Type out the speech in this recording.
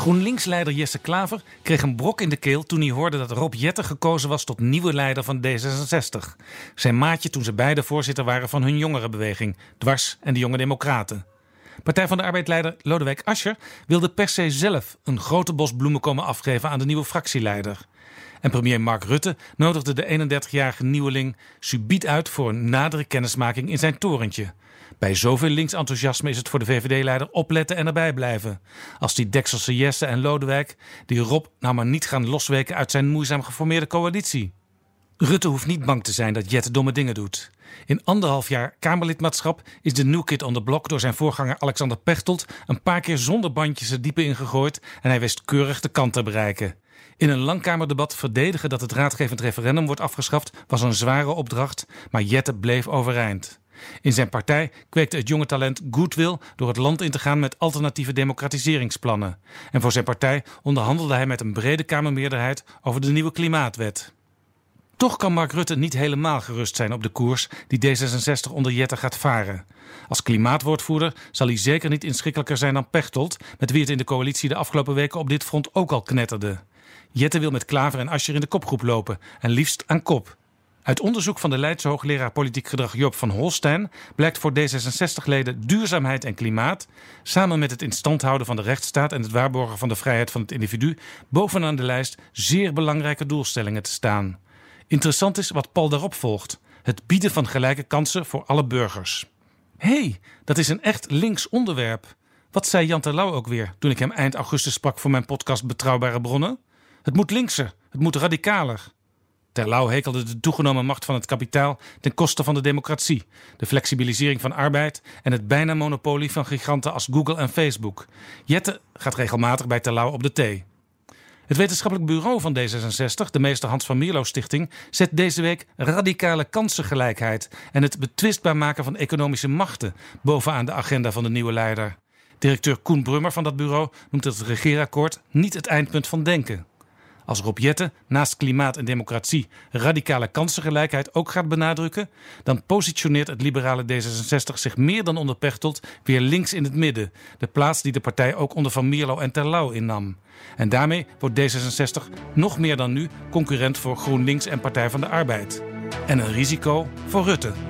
GroenLinks-leider Jesse Klaver kreeg een brok in de keel toen hij hoorde dat Rob Jetten gekozen was tot nieuwe leider van D66. Zijn maatje toen ze beide voorzitter waren van hun jongerenbeweging, Dwars en de Jonge Democraten. Partij van de Arbeidleider Lodewijk Asscher wilde per se zelf een grote bos bloemen komen afgeven aan de nieuwe fractieleider. En premier Mark Rutte nodigde de 31-jarige nieuweling subiet uit voor een nadere kennismaking in zijn torentje. Bij zoveel linksenthousiasme is het voor de VVD-leider opletten en erbij blijven. Als die Dekselse Jesse en Lodewijk die Rob nou maar niet gaan losweken uit zijn moeizaam geformeerde coalitie. Rutte hoeft niet bang te zijn dat Jette domme dingen doet. In anderhalf jaar Kamerlidmaatschap is de new kid on the block door zijn voorganger Alexander Pechtold een paar keer zonder bandjes er diepe ingegooid en hij wist keurig de kant te bereiken. In een langkamerdebat verdedigen dat het raadgevend referendum wordt afgeschaft was een zware opdracht, maar Jette bleef overeind. In zijn partij kweekte het jonge talent goodwill door het land in te gaan met alternatieve democratiseringsplannen. En voor zijn partij onderhandelde hij met een brede Kamermeerderheid over de nieuwe klimaatwet. Toch kan Mark Rutte niet helemaal gerust zijn op de koers die D66 onder Jette gaat varen. Als klimaatwoordvoerder zal hij zeker niet inschikkelijker zijn dan Pechtold, met wie het in de coalitie de afgelopen weken op dit front ook al knetterde. Jette wil met Klaver en Ascher in de kopgroep lopen en liefst aan kop. Uit onderzoek van de Leidse hoogleraar politiek gedrag Job van Holstein blijkt voor D66-leden duurzaamheid en klimaat, samen met het instand houden van de rechtsstaat en het waarborgen van de vrijheid van het individu, bovenaan de lijst zeer belangrijke doelstellingen te staan. Interessant is wat Paul daarop volgt: het bieden van gelijke kansen voor alle burgers. Hé, hey, dat is een echt links onderwerp. Wat zei Jan Terlouw ook weer toen ik hem eind augustus sprak voor mijn podcast Betrouwbare Bronnen? Het moet linkser, het moet radicaler. Terlouw hekelde de toegenomen macht van het kapitaal ten koste van de democratie, de flexibilisering van arbeid en het bijna monopolie van giganten als Google en Facebook. Jette gaat regelmatig bij Terlouw op de thee. Het wetenschappelijk bureau van D66, de meester Hans van Mierlo Stichting, zet deze week radicale kansengelijkheid en het betwistbaar maken van economische machten bovenaan de agenda van de nieuwe leider. Directeur Koen Brummer van dat bureau noemt het regeerakkoord niet het eindpunt van denken. Als Rob Jetten naast klimaat en democratie radicale kansengelijkheid ook gaat benadrukken, dan positioneert het liberale D66 zich meer dan onder Pechtold weer links in het midden, de plaats die de partij ook onder Van Mierlo en Terlouw innam. En daarmee wordt D66 nog meer dan nu concurrent voor GroenLinks en Partij van de Arbeid. En een risico voor Rutte.